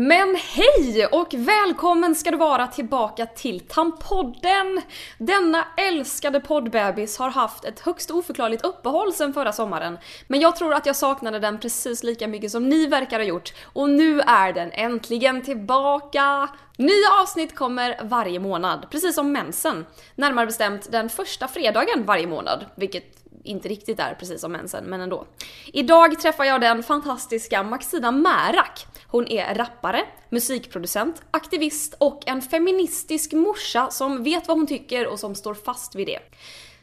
Men hej och välkommen ska du vara tillbaka till Tampodden! Denna älskade poddbebis har haft ett högst oförklarligt uppehåll sedan förra sommaren. Men jag tror att jag saknade den precis lika mycket som ni verkar ha gjort. Och nu är den äntligen tillbaka! Nya avsnitt kommer varje månad, precis som mensen. Närmare bestämt den första fredagen varje månad, vilket inte riktigt är precis som mensen, men ändå. Idag träffar jag den fantastiska Maxida Märak. Hon är rappare, musikproducent, aktivist och en feministisk morsa som vet vad hon tycker och som står fast vid det.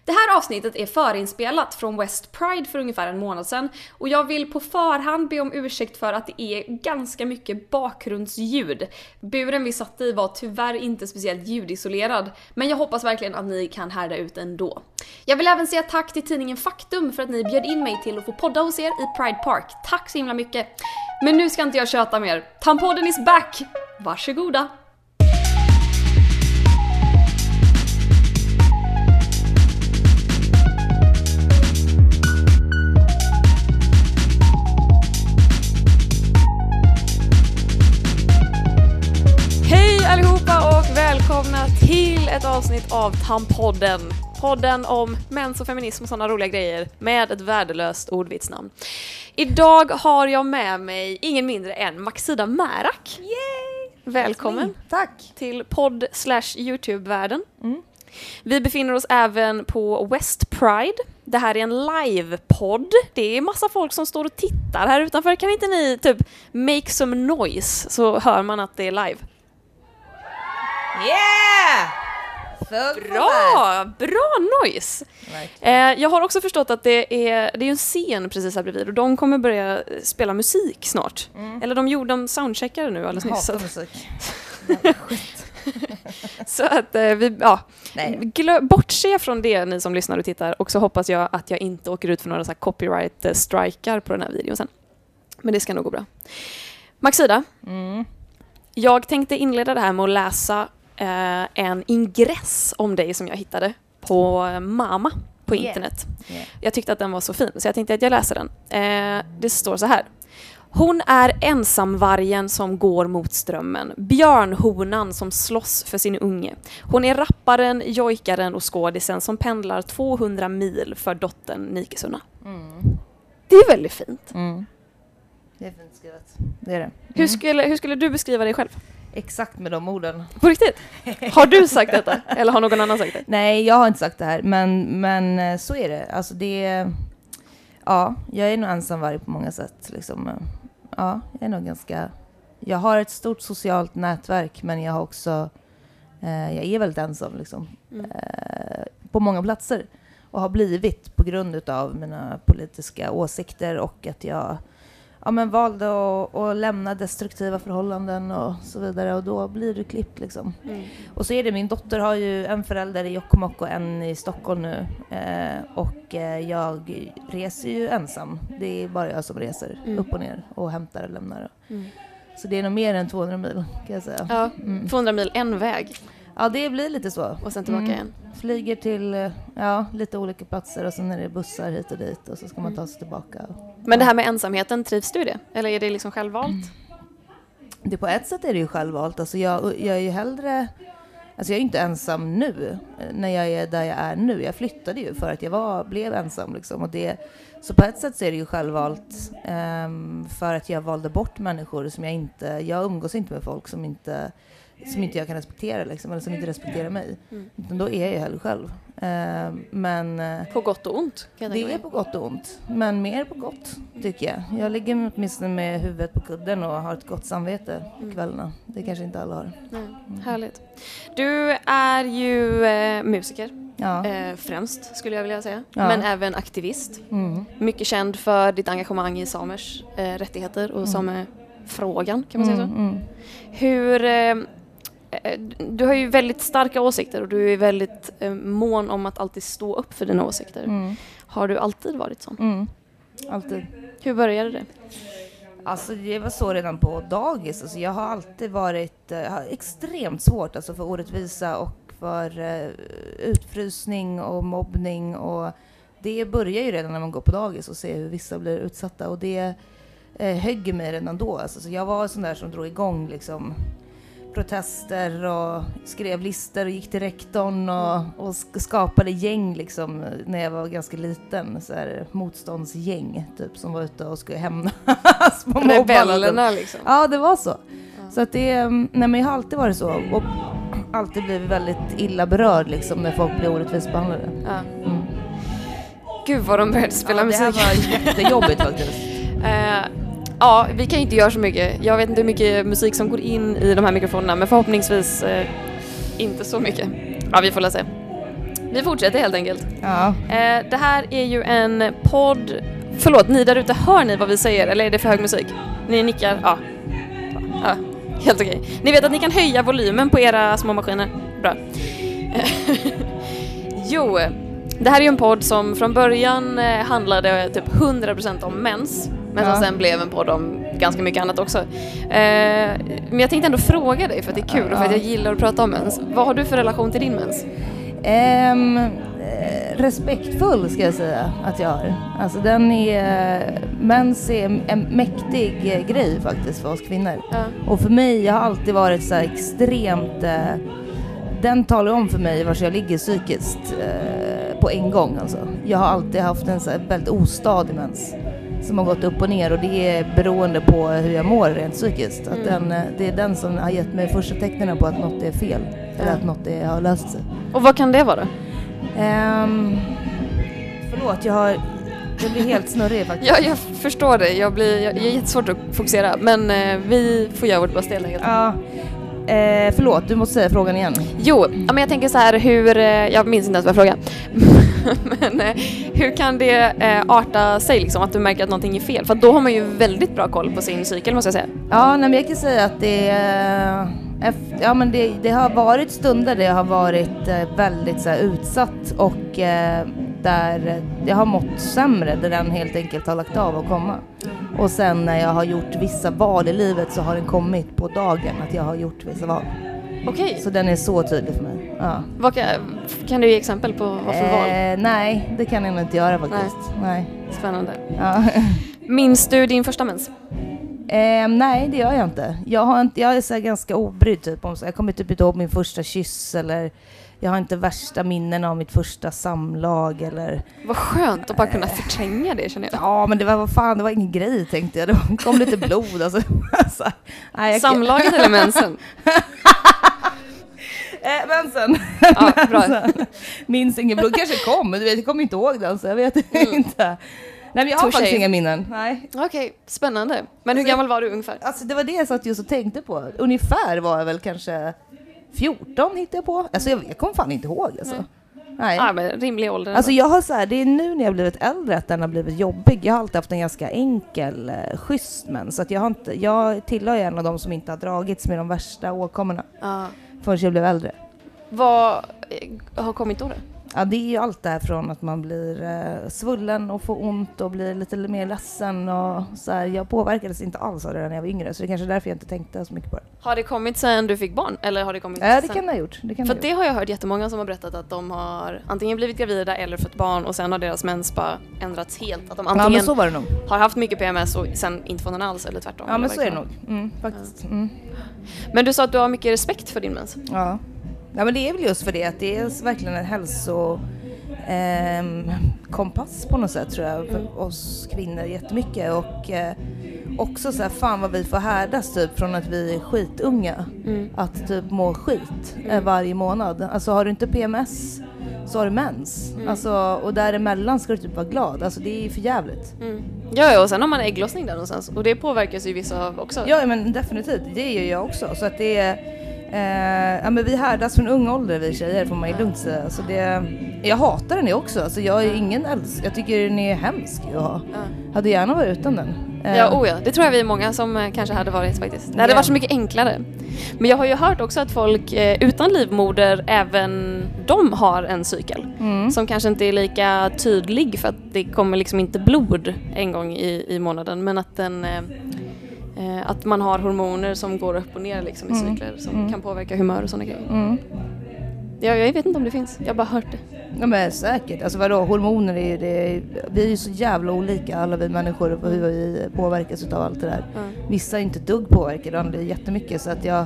Det här avsnittet är förinspelat från West Pride för ungefär en månad sedan och jag vill på förhand be om ursäkt för att det är ganska mycket bakgrundsljud. Buren vi satt i var tyvärr inte speciellt ljudisolerad, men jag hoppas verkligen att ni kan härda ut ändå. Jag vill även säga tack till tidningen Faktum för att ni bjöd in mig till att få podda hos er i Pride Park. Tack så himla mycket! Men nu ska inte jag köta mer. Tampodden is back! Varsågoda! Hej allihopa och välkomna till ett avsnitt av Tampodden. Podden om mens och feminism och sådana roliga grejer med ett värdelöst ordvitsnamn. Idag har jag med mig ingen mindre än Maxida Märak. Yay! Välkommen Tack! till podd slash Youtube-världen. Mm. Vi befinner oss även på West Pride. Det här är en live-podd. Det är massa folk som står och tittar här utanför. Kan inte ni typ make some noise så hör man att det är live? Yeah! Full Bra! Bra noise! Eh, jag har också förstått att det är, det är en scen precis här bredvid och de kommer börja spela musik snart. Eller de gjorde, de soundcheckade nu alldeles nyss. Hatar musik. Så att eh, vi, ja. Glö, bortse från det ni som lyssnar och tittar och så hoppas jag att jag inte åker ut för några så här copyright eh, på den här videon sen. Men det ska nog gå bra. Maxida, Mm. jag tänkte inleda det här med att läsa en ingress om dig som jag hittade på eh, Mama på internet. Yeah. Jag tyckte att den var så fin, så jag tänkte att jag läser den. Eh, det står så här. Hon är ensamvargen som går mot strömmen, björnhonan som slåss för sin unge. Hon är rapparen, jojkaren och skådisen som pendlar 200 mil för dottern Nikesunna. Mm. Det är väldigt fint. Mm. Det är fint skrivet. Det är det. Hur, Mm. skulle, hur skulle du beskriva dig själv? Exakt med de orden. På riktigt? Har du sagt detta? Eller har någon annan sagt det? Nej, jag har inte sagt det här, men, men eh, så är det. Alltså det. Ja, jag är nog ensamvarg på många sätt. Liksom. Ja, jag är nog ganska... Jag har ett stort socialt nätverk, men jag har också... Eh, jag är väldigt ensam, liksom. Mm. eh, på många platser och har blivit på grund av mina politiska åsikter och att jag ja, men valde att, att lämna destruktiva förhållanden och så vidare och då blir du klippt liksom. Mm. Och så är det, min dotter har ju en förälder i Jokkmokk och en i Stockholm nu eh, och eh, jag reser ju ensam. Det är bara jag som reser Mm. upp och ner och hämtar och lämnar. Mm. Så det är nog mer än 200 mil kan jag säga. Ja, Mm. 200 mil en väg Ja, det blir lite så. och sen tillbaka Mm. igen. Flyger till eh, ja, lite olika platser och sen är det bussar hit och dit och så ska man Mm. ta sig tillbaka. Men det här med ensamheten, trivs du i det? Eller är det liksom självvalt? Det, på ett sätt är det ju självvalt. Alltså jag, jag är ju hellre... Alltså jag är inte ensam nu, eh, när jag är där jag är nu. Jag flyttade ju för att jag var, blev ensam. Liksom. Och det, så på ett sätt så är det ju självvalt ehm, för att jag valde bort människor som jag inte... Jag umgås inte med folk som inte, som inte jag kan respektera, liksom, eller som inte respekterar mig. Mm. Utan då är jag hellre själv. Ehm, men... eh, På gott och ont? Det är på gott och ont, men mer på gott tycker jag. Jag ligger åtminstone med huvudet på kudden och har ett gott samvete på Mm. kvällarna. Det kanske inte alla har. Nej, härligt. Du är ju eh, musiker, Ja. eh, främst skulle jag vilja säga. Ja. Men även aktivist. Mm. Mycket känd för ditt engagemang i samers eh, rättigheter och Mm. samefrågan, kan man säga så? Mm, mm. Hur... Eh, du har ju väldigt starka åsikter och du är väldigt eh, mån om att alltid stå upp för dina åsikter. Mm. Har du alltid varit sån? Mm. Alltid. Hur började det? Alltså det var så redan på dagis. Alltså jag har alltid varit eh, har extremt svårt alltså för orättvisa och för utfrysning och mobbning och det börjar ju redan när man går på dagis och ser hur vissa blir utsatta och det eh, högg mig redan då. Alltså, så jag var sån där som drog igång liksom protester och skrev listor och gick till rektorn och, och sk- skapade gäng liksom när jag var ganska liten. Så här, motståndsgäng typ som var ute och skulle hämnas på typ. Rebellerna liksom. Ja, det var så. Så att det, mm, nej men jag har alltid varit så och alltid blivit väldigt illa berörd liksom när folk blir orättvist behandlade. Ja. Mm. Gud vad de började spela ja, det här musik. var jättejobbigt faktiskt. Eh, ja, vi kan ju inte göra så mycket. Jag vet inte hur mycket musik som går in i de här mikrofonerna, men förhoppningsvis eh, inte så mycket. Ja, vi får la se. Vi fortsätter helt enkelt. Ja. Eh, det här är ju en podd... Förlåt, ni där ute, hör ni vad vi säger eller är det för hög musik? Ni nickar? Ja. ja helt okej. Ni vet att ni kan höja volymen på era små maskiner? Bra. jo, det här är ju en podd som från början eh, handlade typ 100% om mens, men som sen blev en podd om ganska mycket annat också. Eh, men jag tänkte ändå fråga dig, för att det är kul och för att jag gillar att prata om mens. Vad har du för relation till din mens? Eh, respektfull ska jag säga att jag har. Alltså den är, mens är en mäktig grej faktiskt för oss kvinnor. Ja. Och för mig, jag har alltid varit så här extremt, eh, den talar om för mig var jag ligger psykiskt eh, på en gång alltså. Jag har alltid haft en så väldigt ostadig mens som har gått upp och ner och det är beroende på hur jag mår rent psykiskt. Att den, eh, det är den som har gett mig första tecknen på att något är fel. Eller att något är, har löst sig. Och vad kan det vara? Um, förlåt, jag har... Jag blir helt snurrig faktiskt. Ja, jag förstår det. Jag, blir, jag, jag är jättesvårt att fokusera. Men eh, vi får göra vårt bästa helt enkelt. Ja. Eh, förlåt, du måste säga frågan igen. Jo, ja, men jag tänker så här hur, eh, jag minns inte ens vad jag frågade. men eh, hur kan det eh, arta sig liksom, att du märker att någonting är fel? För då har man ju väldigt bra koll på sin cykel måste jag säga. Ja, nej, men jag kan säga att det, eh, efter, ja, men det, det har varit stunder där jag har varit eh, väldigt så här, utsatt och eh, där jag har mått sämre, där den helt enkelt har lagt av att komma. Och sen när jag har gjort vissa val i livet så har den kommit på dagen att jag har gjort vissa val. Okej, Så den är så tydlig för mig. Ja. vad kan, kan du ge exempel på vad för val? Eh, nej, det kan jag nog inte göra faktiskt. Nej. Spännande. Ja. Minns du din första mens? Eh, nej, det gör jag inte. Jag, har inte, jag är så ganska obrydd typ. Om, så jag kommer typ inte ihåg min första kyss eller jag har inte värsta minnen av mitt första samlag eller... Vad skönt att bara kunna förtränga det känner jag. Ja, men det var vad fan, det var ingen grej tänkte jag. Det kom lite blod alltså. alltså nej, jag, Samlaget eller mensen? Eh, men sen, Ja, bra. sen minns ingen blod. Kanske kom, men du vet, jag kommer inte ihåg den så jag vet inte. Nej, men jag har Touché. faktiskt inga minnen. Nej. Okej, spännande. Men hur gammal var du ungefär? Alltså det var det jag satt just och tänkte på. Ungefär var jag väl kanske 14 hittade jag på. Alltså jag, jag kommer fan inte ihåg alltså. Nej. Ja, men rimlig ålder. Alltså jag har så här, det är nu när jag blivit äldre att den har blivit jobbig. Jag har alltid haft en ganska enkel, eh, schysst mens. Så att jag, har inte, jag tillhör ju en av de som inte har dragits med de värsta åkommorna Ja förrän jag blev äldre. Vad eh, har kommit då? då? Ja, det är ju allt det här från att man blir eh, svullen och får ont och blir lite mer ledsen och så här. Jag påverkades inte alls av det när jag var yngre, så det är kanske är därför jag inte tänkte så mycket på det. Har det kommit sen du fick barn? Eller har det kommit Ja, det sen? kan det ha gjort. Det kan För det det har jag hört jättemånga som har berättat att de har antingen blivit gravida eller fått barn och sen har deras mens bara ändrats helt. Att de. Ja, antingen nog. har haft mycket PMS och sen inte fått någon alls eller tvärtom. Ja, men så är det nog. Mm, faktiskt. Mm. Men du sa att du har mycket respekt för din mens. Ja. Ja, men det är väl just för det att det är verkligen en hälso ehm, på något sätt tror jag för oss kvinnor jättemycket och eh, också så här fan vad vi får härdas typ från att vi är skitunga Mm. att typ må skit eh, varje månad. Alltså har du inte PMS så har du mens. Mm. Alltså, och däremellan ska du typ vara glad. Alltså det är ju för jävligt. Mm. Ja, ja, och sen har man ägglossning där någonstans och det påverkas ju vissa av också. Ja men definitivt, det gör jag också. Så att det är, eh, ja men vi härdas från ung ålder vi tjejer får man ju lugnt säga. Så det, jag hatar den också. Alltså jag är ingen älsk, jag tycker den är hemsk att ha. Hade gärna varit utan den. Eh, Ja, oh ja, det tror jag vi är många som eh, kanske hade varit faktiskt. Det hade Ja. varit så mycket enklare. Men jag har ju hört också att folk eh, utan livmoder, även de har en cykel. mm. Som kanske inte är lika tydlig för att det kommer liksom inte blod en gång i, i månaden. Men att, den, eh, att man har hormoner som går upp och ner liksom i Mm. cykler som Mm. kan påverka humör och sådana grejer. Mm. Jag, jag vet inte om det finns, jag har bara hört det. Ja men säkert. Alltså vadå, hormoner är ju det, vi är ju så jävla olika alla vi människor på hur vi påverkas utav allt det där. Mm. Vissa är inte dugg påverkade, andra är jättemycket så att jag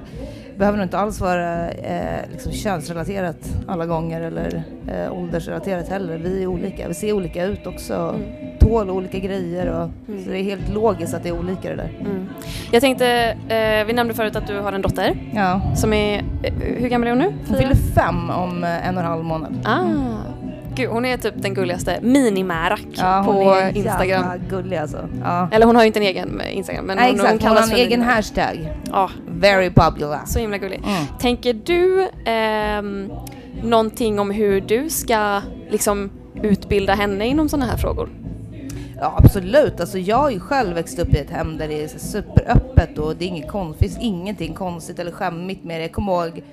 behöver nog inte alls vara eh, liksom könsrelaterat alla gånger eller eh, åldersrelaterat heller. Vi är olika, vi ser olika ut också. Mm. Tål olika grejer och Mm. så det är helt logiskt att det är olika det där. Mm. Jag tänkte, eh, vi nämnde förut att du har en dotter Ja. som är, eh, hur gammal är hon nu? Hon fyller fem om eh, en och en halv månad. Ah. Gud, hon är typ den gulligaste, Minimärak Ja, hon på är Instagram. gullig alltså. Ja. Eller hon har ju inte en egen eh, Instagram men Nej, hon, exakt, hon har kallas en egen Minimärak. hashtag. Ja, Very popular. så himla gullig. Mm. Tänker du ehm, någonting om hur du ska liksom utbilda henne inom sådana här frågor? Ja absolut, alltså jag har ju själv växt upp i ett hem där det är superöppet och det är inget konstigt, finns ingenting konstigt eller skämmigt med det. Jag kommer ihåg,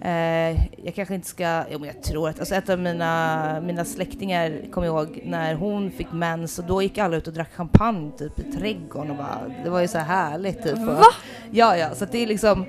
eh, jag kanske inte ska, jo men jag tror att, alltså ett av mina, mina släktingar jag ihåg när hon fick mens och då gick alla ut och drack champagne typ i trädgården och bara, det var ju så härligt typ. Va? Ja ja, så att det är liksom,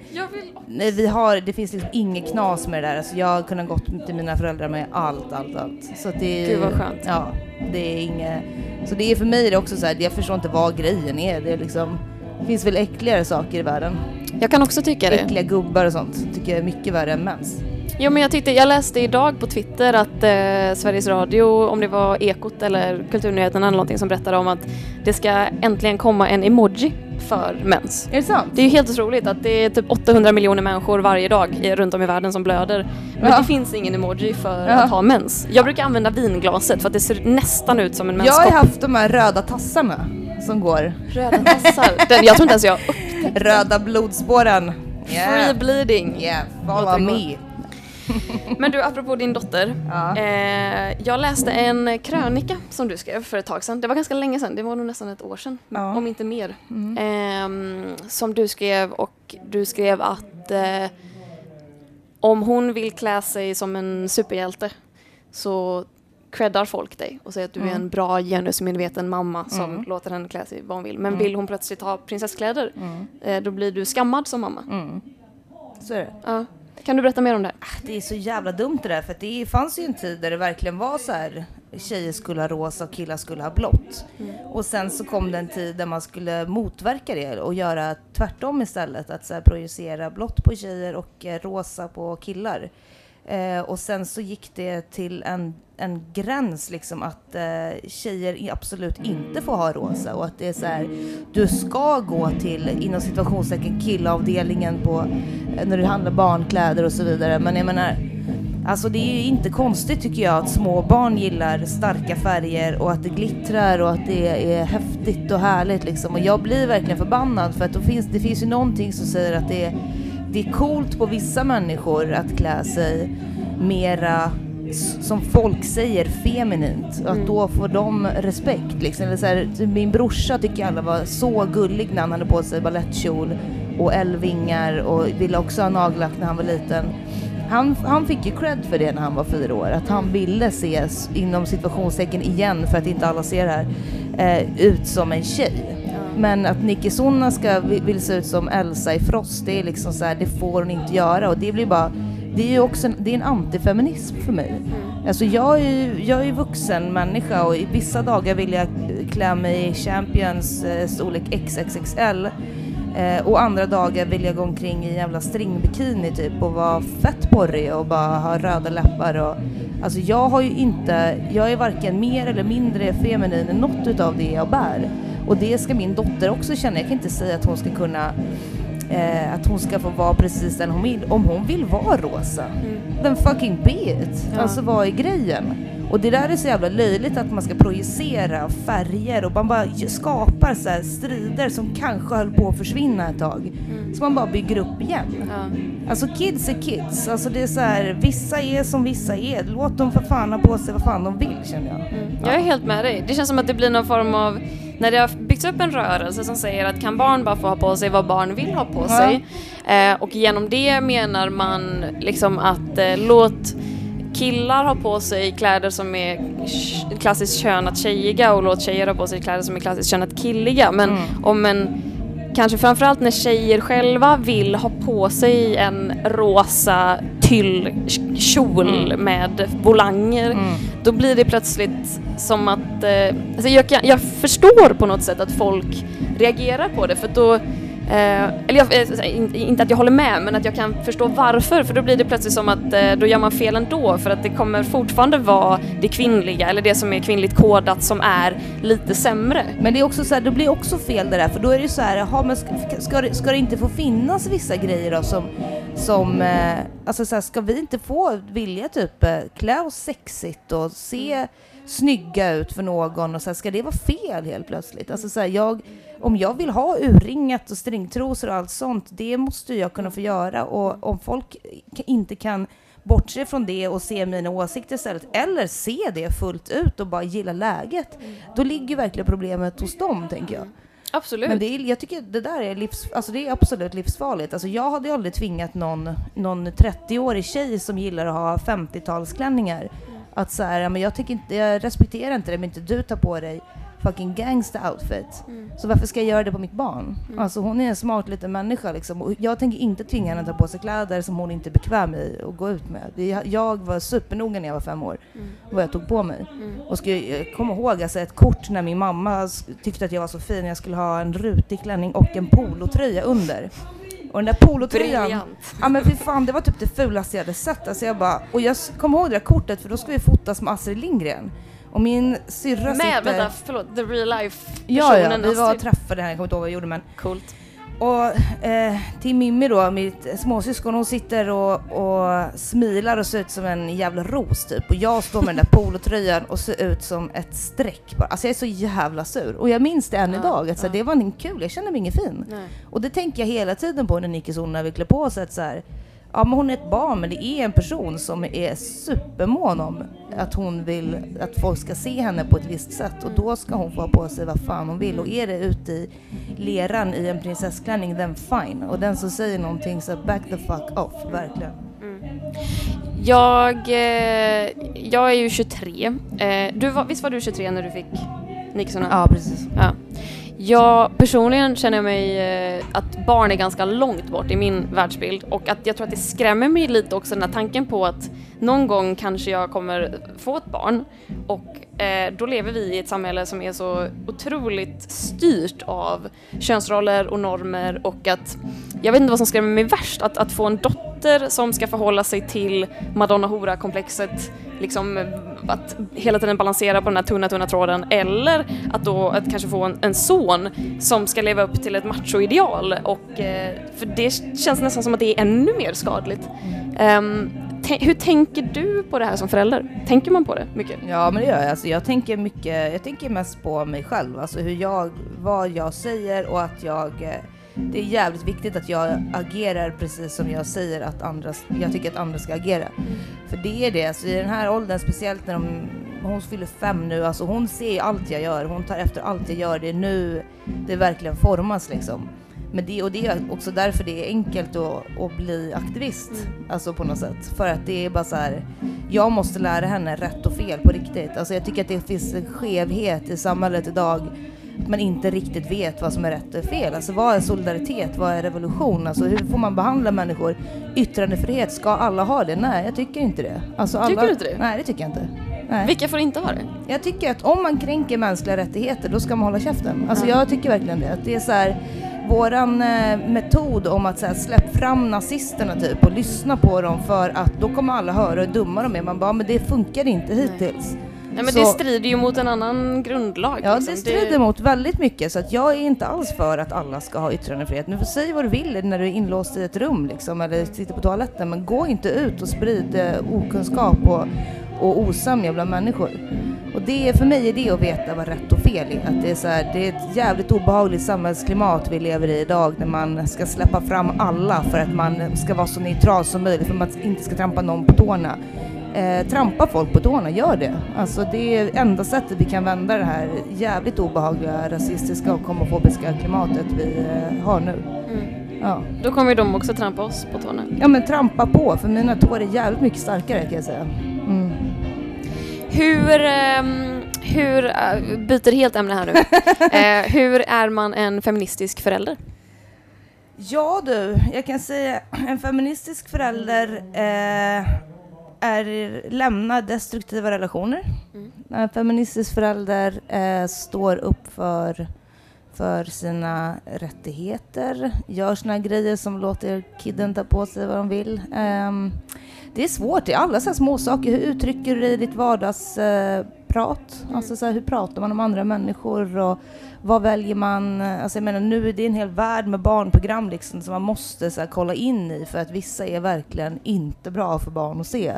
nej vi har, det finns liksom inget knas med det där. Alltså jag har kunnat gått till mina föräldrar med allt, allt, allt. Så att det är, Gud, vad skönt. Ja, det är inget, så det är för mig det också så här, jag förstår inte vad grejen är. Det är liksom, det finns väl äckligare saker i världen. Jag kan också tycka det. Äckliga gubbar och sånt tycker jag är mycket värre än mens. Jo men jag tyckte, jag läste idag på Twitter att eh, Sveriges Radio, om det var Ekot eller Kulturnyheterna eller någonting som berättade om att det ska äntligen komma en emoji för mens. Är det sant? Det är ju helt otroligt att det är typ 800 miljoner människor varje dag i, runt om i världen som blöder. Men Ja. det finns ingen emoji för Ja. att ha mens. Jag brukar använda vinglaset för att det ser nästan ut som en Jag har menskopp. haft de här röda tassarna som går. Röda tassar. Den, jag tror inte ens jag har upp. Röda blodspåren. Free bleeding. Yeah, follow me. Men du, apropå din dotter. Ja. Eh, jag läste en krönika som du skrev för ett tag sedan. Det var ganska länge sedan, det var nog nästan ett år sedan. Ja. Om inte mer. Mm. Ehm, som du skrev och du skrev att eh, om hon vill klä sig som en superhjälte så creddar folk dig och säger att du är Mm. en bra genusmedveten mamma som Mm. låter henne klä sig vad hon vill. Men Mm. vill hon plötsligt ha prinsesskläder Mm. eh, då blir du skammad som mamma. Mm. Så är det. Ja. Kan du berätta mer om det? Det är så jävla dumt det där för det fanns ju en tid där det verkligen var så här tjejer skulle ha rosa och killar skulle ha blått. Mm. Och sen så kom det en tid där man skulle motverka det och göra tvärtom istället. Att så här projicera blått på tjejer och eh, rosa på killar. Eh, och sen så gick det till en, en gräns liksom att eh, tjejer absolut inte får ha rosa och att det är så här, du ska gå till inom situationstecken killavdelningen på eh, när det handlar barnkläder och så vidare. Men jag menar, alltså det är ju inte konstigt tycker jag att små barn gillar starka färger och att det glittrar och att det är häftigt och härligt liksom. Och jag blir verkligen förbannad för att finns, det finns ju någonting som säger att det är, det är coolt på vissa människor att klä sig mera som folk säger feminint att Mm. då får de respekt liksom. Eller så här, typ min brorsa tycker alla var så gullig när han hade på sig balettkjol och älvingar och ville också ha nagellack när han var liten. Han, han fick ju cred för det när han var fyra år, att han ville ses inom situationstecken igen för att inte alla ser det här, eh, ut som en tjej. Men att Nicky Sonna ska vi- vill se ut som Elsa i Frost, det är liksom så här, det får hon inte göra och det blir bara det är ju också en, det är en antifeminism för mig. Alltså jag är ju jag är ju vuxen människa och i vissa dagar vill jag klä mig i Champions eh, storlek XXXL eh, och andra dagar vill jag gå omkring i en jävla stringbikini typ och vara fett porrig och bara ha röda läppar och Alltså jag har ju inte, jag är varken mer eller mindre feminin än något utav det jag bär. Och det ska min dotter också känna. Jag kan inte säga att hon ska kunna eh, att hon ska få vara precis den hon vill. Om hon vill vara rosa, then fucking be it. Ja. Alltså vad är grejen? Och det där är så jävla löjligt att man ska projicera färger och man bara skapar så här strider som kanske höll på att försvinna ett tag. Så man bara bygger upp igen. Ja. Alltså kids är kids. Alltså det är så här, vissa är som vissa är. Låt dem för fan ha på sig vad fan de vill känner jag. Mm. Jag är helt med dig. Det känns som att det blir någon form av, när det har byggts upp en rörelse som säger att kan barn bara få ha på sig vad barn vill ha på Ja. sig eh, och genom det menar man liksom att eh, låt killar ha på sig kläder som är klassiskt könat tjejiga och låt tjejer ha på sig kläder som är klassiskt könat killiga. Men Mm. om en kanske framförallt när tjejer själva vill ha på sig en rosa tyllkjol Mm. med volanger, Mm. då blir det plötsligt som att... Eh, alltså jag, jag förstår på något sätt att folk reagerar på det för då Eh, eller jag, eh, inte att jag håller med, men att jag kan förstå varför, för då blir det plötsligt som att eh, då gör man fel ändå, för att det kommer fortfarande vara det kvinnliga, eller det som är kvinnligt kodat, som är lite sämre. Men det är också så här, det blir också fel det där, för då är det ju så här, jaha, men ska, ska, det, ska det inte få finnas vissa grejer då som, som eh, alltså så här, ska vi inte få vilja typ eh, klä oss sexigt och se snygga ut för någon och så här, ska det vara fel helt plötsligt? Alltså så här, jag, om jag vill ha urringat och stringtrosor och allt sånt, det måste jag kunna få göra och om folk inte kan bortse från det och se mina åsikter istället, eller se det fullt ut och bara gilla läget, då ligger verkligen problemet hos dem, tänker jag. Absolut. Men det är, jag tycker det där är, livs, alltså det är absolut livsfarligt. Alltså jag hade aldrig tvingat någon, någon 30-årig tjej som gillar att ha 50-talsklänningar att så här, men jag, tycker inte, jag respekterar inte det om inte du tar på dig fucking gangsta outfit. Mm. Så varför ska jag göra det på mitt barn? Mm. Alltså hon är en smart liten människa liksom. Och jag tänker inte tvinga henne att ta på sig kläder som hon inte är bekväm i och gå ut med. Det- Jag var supernoga när jag var fem år Mm. vad jag tog på mig. Mm. Och ska jag komma ihåg alltså ett kort när min mamma tyckte att jag var så fin. Jag skulle ha en rutig klänning och en polotröja under. Och den där polotröjan, ja men fy fan det var typ det fulaste jag hade sett. Alltså jag bara, och jag kommer ihåg det där kortet för då ska vi fotas med Astrid Lindgren. Och min syrra Med, sitter... vänta, förlåt, the real life Ja, ja, vi var och träffade henne, jag kommer inte ihåg vad vi gjorde men Coolt. och eh, till Mimmi då, mitt småsyskon, hon sitter och, och smilar och ser ut som en jävla ros typ. Och jag står med den där polotröjan och ser ut som ett streck bara. Alltså jag är så jävla sur. Och jag minns det än Ja, idag, att ja. det var inte kul, jag kände mig ingen fin. Nej. Och det tänker jag hela tiden på när Nicky Sonna vill klä på sig att så här, ja men hon är ett barn men det är en person som är supermån om att hon vill att folk ska se henne på ett visst sätt och då ska hon få ha på sig vad fan hon vill och är det ute i leran i en prinsessklänning, then fine. Och den som säger någonting så back the fuck off, verkligen. Mm. Jag, eh, jag är ju 23. Eh, du var, visst var du 23 när du fick Nixon? Ja, precis. Ja. Jag personligen känner mig eh, att barn är ganska långt bort i min världsbild och att jag tror att det skrämmer mig lite också den här tanken på att någon gång kanske jag kommer få ett barn och Eh, då lever vi i ett samhälle som är så otroligt styrt av könsroller och normer och att jag vet inte vad som skrämmer mig värst, att, att få en dotter som ska förhålla sig till Madonna Hora-komplexet, liksom att hela tiden balansera på den här tunna, tunna tråden, eller att då att kanske få en, en son som ska leva upp till ett machoideal och eh, för det känns nästan som att det är ännu mer skadligt. Um, hur tänker du på det här som förälder? Tänker man på det mycket? Ja men det gör jag. Alltså, jag tänker mycket, jag tänker mest på mig själv. Alltså hur jag, vad jag säger och att jag eh, det är jävligt viktigt att jag agerar precis som jag säger att andra, jag tycker att andra ska agera. För det är det, alltså i den här åldern, speciellt när de, hon fyller fem nu, alltså hon ser allt jag gör, hon tar efter allt jag gör, det är nu det verkligen formas liksom. Men det, och det är också därför det är enkelt att, att bli aktivist, alltså på något sätt. För att det är bara så här, jag måste lära henne rätt och fel på riktigt. Alltså jag tycker att det finns en skevhet i samhället idag att man inte riktigt vet vad som är rätt och fel. Alltså vad är solidaritet? Vad är revolution? Alltså hur får man behandla människor? Yttrandefrihet, ska alla ha det? Nej, jag tycker inte det. Alltså alla, Tycker du inte det? Nej, det tycker jag inte. Nej. Vilka får inte ha det? Jag tycker att om man kränker mänskliga rättigheter, då ska man hålla käften. Alltså Ja. jag tycker verkligen det. Att det är så här, våran eh, metod om att så här, släpp fram nazisterna typ och lyssna på dem för att då kommer alla höra hur dumma de är. Man bara, men det funkar inte hittills. Nej men Så- det strider ju mot en annan grundlag. Ja, liksom. det strider mot väldigt mycket så att jag är inte alls för att alla ska ha yttrandefrihet. Nu får säga vad du vill när du är inlåst i ett rum liksom, eller sitter på toaletten, men gå inte ut och sprid eh, okunskap och, och osämja bland människor. Och det är, för mig är det att veta vad rätt och fel är. Att det, är så här, det är ett jävligt obehagligt samhällsklimat vi lever i idag när man ska släppa fram alla för att man ska vara så neutral som möjligt för att man inte ska trampa någon på tårna. Eh, trampa folk på tårna, gör det. Alltså det är enda sättet vi kan vända det här jävligt obehagliga rasistiska och homofobiska klimatet vi eh, har nu. Mm. Ja. Då kommer de också trampa oss på tårna. ja men trampa på, för mina tår är jävligt mycket starkare kan jag säga. Mm. Hur, ehm, hur, äh, byter helt ämne här nu. eh, hur är man en feministisk förälder? Ja du, jag kan säga en feministisk förälder eh, är, lämnar destruktiva relationer. Mm. En feministisk förälder eh, står upp för, för sina rättigheter, gör såna grejer som låter kidden ta på sig vad de vill. Ehm, det är svårt, det är alla så här små saker. Hur uttrycker du dig i ditt vardagsprat? Alltså så här, hur pratar man om andra människor? Och vad väljer man? Alltså jag menar nu är det en hel värld med barnprogram liksom som man måste så här, kolla in i för att vissa är verkligen inte bra för barn att se.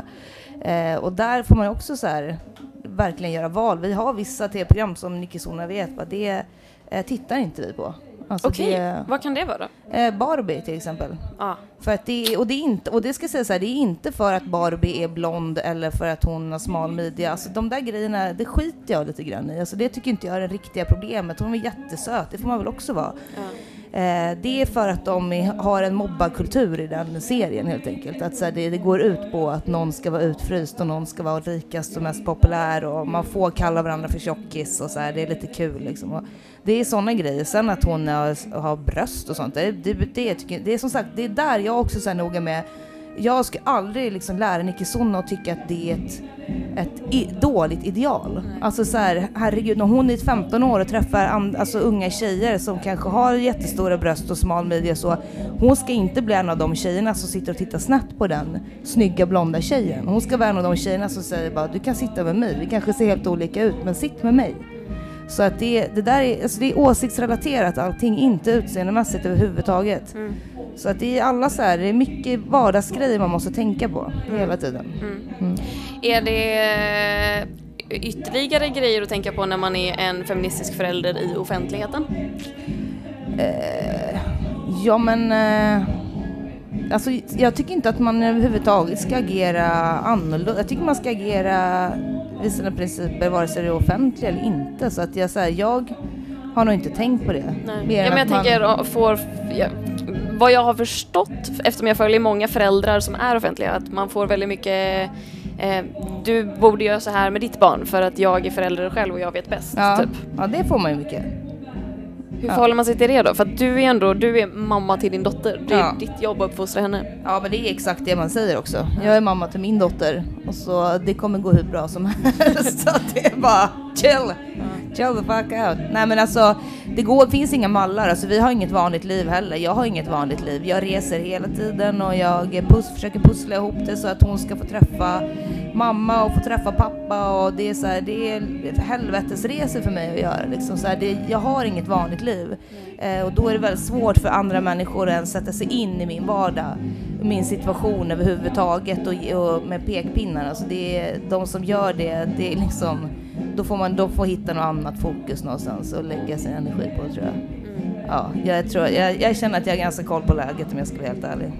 Eh, och där får man också så här, verkligen göra val. Vi har vissa tv-program som Nicky Sona vet, va? det eh, tittar inte vi på. Alltså Okej, det- vad kan det vara? Eh, Barbie till exempel. Ah. För att det, och, det är inte, och det ska jag säga så här, det är inte för att Barbie är blond eller för att hon har smal midja. Alltså de där grejerna, det skiter jag lite grann i. Alltså det tycker inte jag är det riktiga problemet. Hon är jättesöt, det får man väl också vara. Eh, det är för att de är, har en mobbarkultur i den serien helt enkelt. Att så här, det, det går ut på att någon ska vara utfryst och någon ska vara rikast och mest populär och man får kalla varandra för tjockis och så här, det är lite kul liksom. Och det är sådana grejer. Sen att hon har, har bröst och sånt, det, det, det, tycker, det är som sagt, det är där jag också så här noga med jag ska aldrig liksom lära Nicky Sonna att tycka att det är ett, ett i, dåligt ideal. Alltså så här, herregud, när hon är 15 år och träffar and, alltså unga tjejer som kanske har jättestora bröst och smal midja så, hon ska inte bli en av de tjejerna som sitter och tittar snett på den snygga blonda tjejen. Hon ska vara en av de tjejerna som säger bara, du kan sitta med mig, vi kanske ser helt olika ut, men sitt med mig. Så att det, det där är, alltså det är åsiktsrelaterat allting, inte utseendemässigt överhuvudtaget. Mm. Så att det är alla så här, det är mycket vardagsgrejer man måste tänka på hela tiden. Mm. Är det ytterligare grejer att tänka på när man är en feministisk förälder i offentligheten? Eh, ja men, eh, alltså jag tycker inte att man överhuvudtaget ska agera annorlunda. Jag tycker man ska agera vid sina principer vare sig det är offentliga eller inte. Så att jag säger, jag har nog inte tänkt på det. Nej. Ja, men jag man- tänker, får, ja, vad jag har förstått, eftersom jag följer många föräldrar som är offentliga, att man får väldigt mycket eh, du borde göra så här med ditt barn för att jag är förälder själv och jag vet bäst. ja, Typ. ja, det får man ju mycket. Hur Ja. förhåller man sig till det då? För att du är ändå du är mamma till din dotter. Det är Ja. ditt jobb att uppfostra henne. Ja men det är exakt det man säger också. Jag är mamma till min dotter och så det kommer gå hur bra som helst. så det är bara chill, chill the fuck out. Nej men alltså det går, finns inga mallar, alltså vi har inget vanligt liv heller. Jag har inget vanligt liv. Jag reser hela tiden och jag pus, försöker pussla ihop det så att hon ska få träffa mamma och få träffa pappa och det är så här, det är helvetesresor för mig att göra liksom. Så här, det, jag har inget vanligt liv. Eh, och då är det väldigt svårt för andra människor att ens sätta sig in i min vardag, min situation överhuvudtaget och, och med pekpinnar. Alltså det är, de som gör det, det är liksom, då får man då får hitta något annat fokus någonstans och lägga sin energi på tror jag. Ja, jag, tror, jag, jag känner att jag har ganska koll på läget om jag ska vara helt ärlig.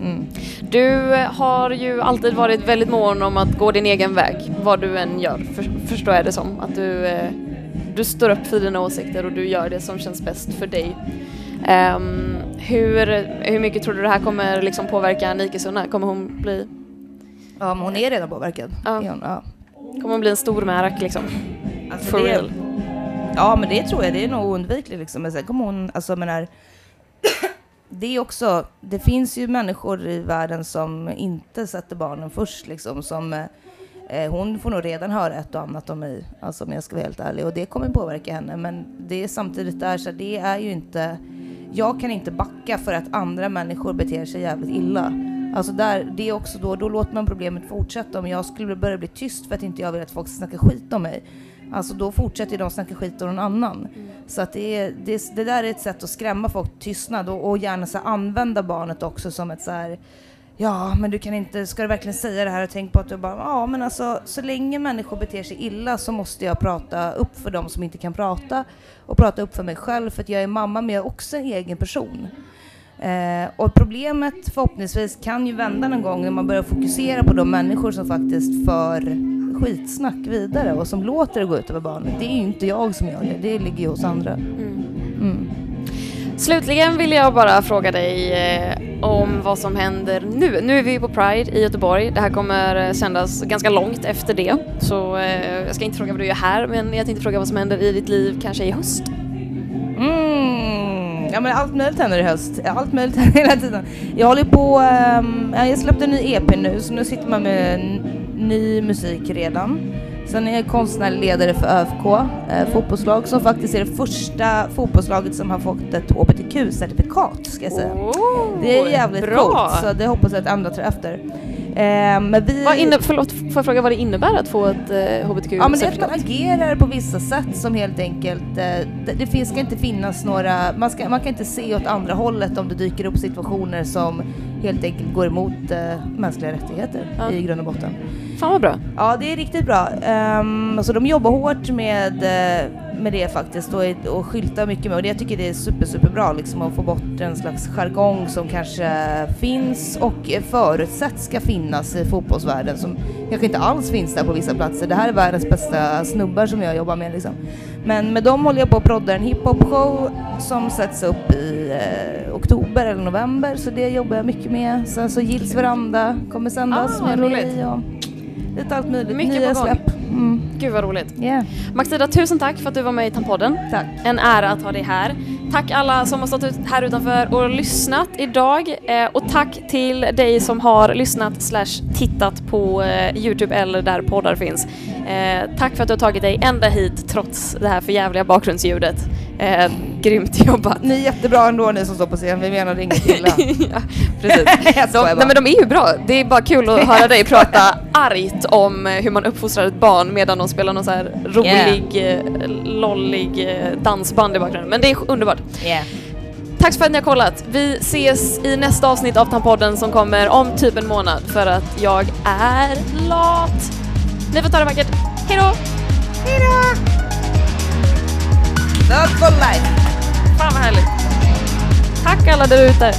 Mm. Du har ju alltid varit väldigt mån om att gå din egen väg, vad du än gör, för, förstår jag det som. Att du, eh, du står upp för dina åsikter och du gör det som känns bäst för dig. Ehm, hur, hur mycket tror du det här kommer liksom påverka Nike Sunna? Kommer hon bli, Ja, men hon är redan påverkad. Ja. Hon? Ja. kommer hon bli en stor märak liksom? Alltså For det, real? Ja, men det tror jag. Det är nog oundvikligt liksom. Men sen kommer hon, alltså menar, det är också, det finns ju människor i världen som inte sätter barnen först liksom. Som, eh, hon får nog redan höra ett och annat om mig, alltså om jag ska vara helt ärlig. Och det kommer påverka henne. Men det är samtidigt där, så det är ju inte, jag kan inte backa för att andra människor beter sig jävligt illa. Alltså där, det är också då, då låter man problemet fortsätta. Om jag skulle börja bli tyst för att inte jag vill att folk ska snacka skit om mig. Alltså då fortsätter de snacka skit om någon annan. Så att det, är, det, det där är ett sätt att skrämma folk till tystnad och, och gärna så använda barnet också som ett så här Ja, men du kan inte, ska du verkligen säga det här och tänk på att du bara, ja men alltså så länge människor beter sig illa så måste jag prata upp för dem som inte kan prata och prata upp för mig själv för att jag är mamma men jag är också en egen person. Eh, och problemet förhoppningsvis kan ju vända någon gång när man börjar fokusera på de människor som faktiskt för skitsnack vidare och som låter det gå ut över barnet. Det är ju inte jag som gör det, det ligger ju hos andra. Mm. Slutligen vill jag bara fråga dig eh, om vad som händer nu. Nu är vi på Pride i Göteborg. Det här kommer eh, sändas ganska långt efter det. Så eh, jag ska inte fråga vad du gör här, men jag tänkte fråga vad som händer i ditt liv kanske i höst. Ja men allt möjligt händer i höst. Allt möjligt händer hela tiden. Jag håller på, um, jag släppte en ny EP nu så nu sitter man med ny musik redan. Sen är jag konstnärlig ledare för ÖFK eh, fotbollslag som faktiskt är det första fotbollslaget som har fått ett HBTQ-certifikat ska jag säga. Oh, det är jävligt bra. coolt så det hoppas jag att andra tar efter. Eh, men vi... Vad inne, förlåt, får jag fråga vad det innebär att få ett eh, HBTQ-certifikat? Ja men det är att man agerar på vissa sätt som helt enkelt, eh, det, det finns, ska inte finnas några, man, ska, man kan inte se åt andra hållet om det dyker upp situationer som helt enkelt går emot eh, mänskliga rättigheter Ja. i grund och botten. Fan vad bra. Ja, det är riktigt bra. Um, alltså de jobbar hårt med, eh, med det faktiskt och, och skyltar mycket med och det jag tycker det är super, super bra liksom att få bort en slags jargong som kanske finns och förutsätts ska finnas i fotbollsvärlden som kanske inte alls finns där på vissa platser. Det här är världens bästa snubbar som jag jobbar med liksom. Men med dem håller jag på att prodda en hiphop-show som sätts upp i eh, oktober eller november så det jobbar jag mycket med. Sen så Gills veranda kommer sändas Ah, med mig roligt. och lite allt möjligt. Mycket Nya på gång. släpp. Mm. Gud vad roligt. Yeah. Maxida, tusen tack för att du var med i Tampodden. Tack. En ära att ha dig här. Tack alla som har stått ut här utanför och lyssnat idag. Eh, och tack till dig som har lyssnat slash tittat på eh, Youtube eller där poddar finns. Eh, tack för att du har tagit dig ända hit trots det här förjävliga bakgrundsljudet. Eh, grymt jobbat. Ni är jättebra ändå ni som står på scen, vi menar inget illa. ja, precis. De, nej men de är ju bra. Det är bara kul att höra dig prata argt om eh, hur man uppfostrar ett barn medan de spelar någon så här rolig, yeah. lollig eh, dansband i bakgrunden. Men det är underbart. Yeah. Tack för att ni har kollat. Vi ses i nästa avsnitt av Tampodden som kommer om typ en månad för att jag är lat. Ni får ta det vackert. Hejdå! Hejdå! Not for life! Fan vad härligt. Tack alla där ute.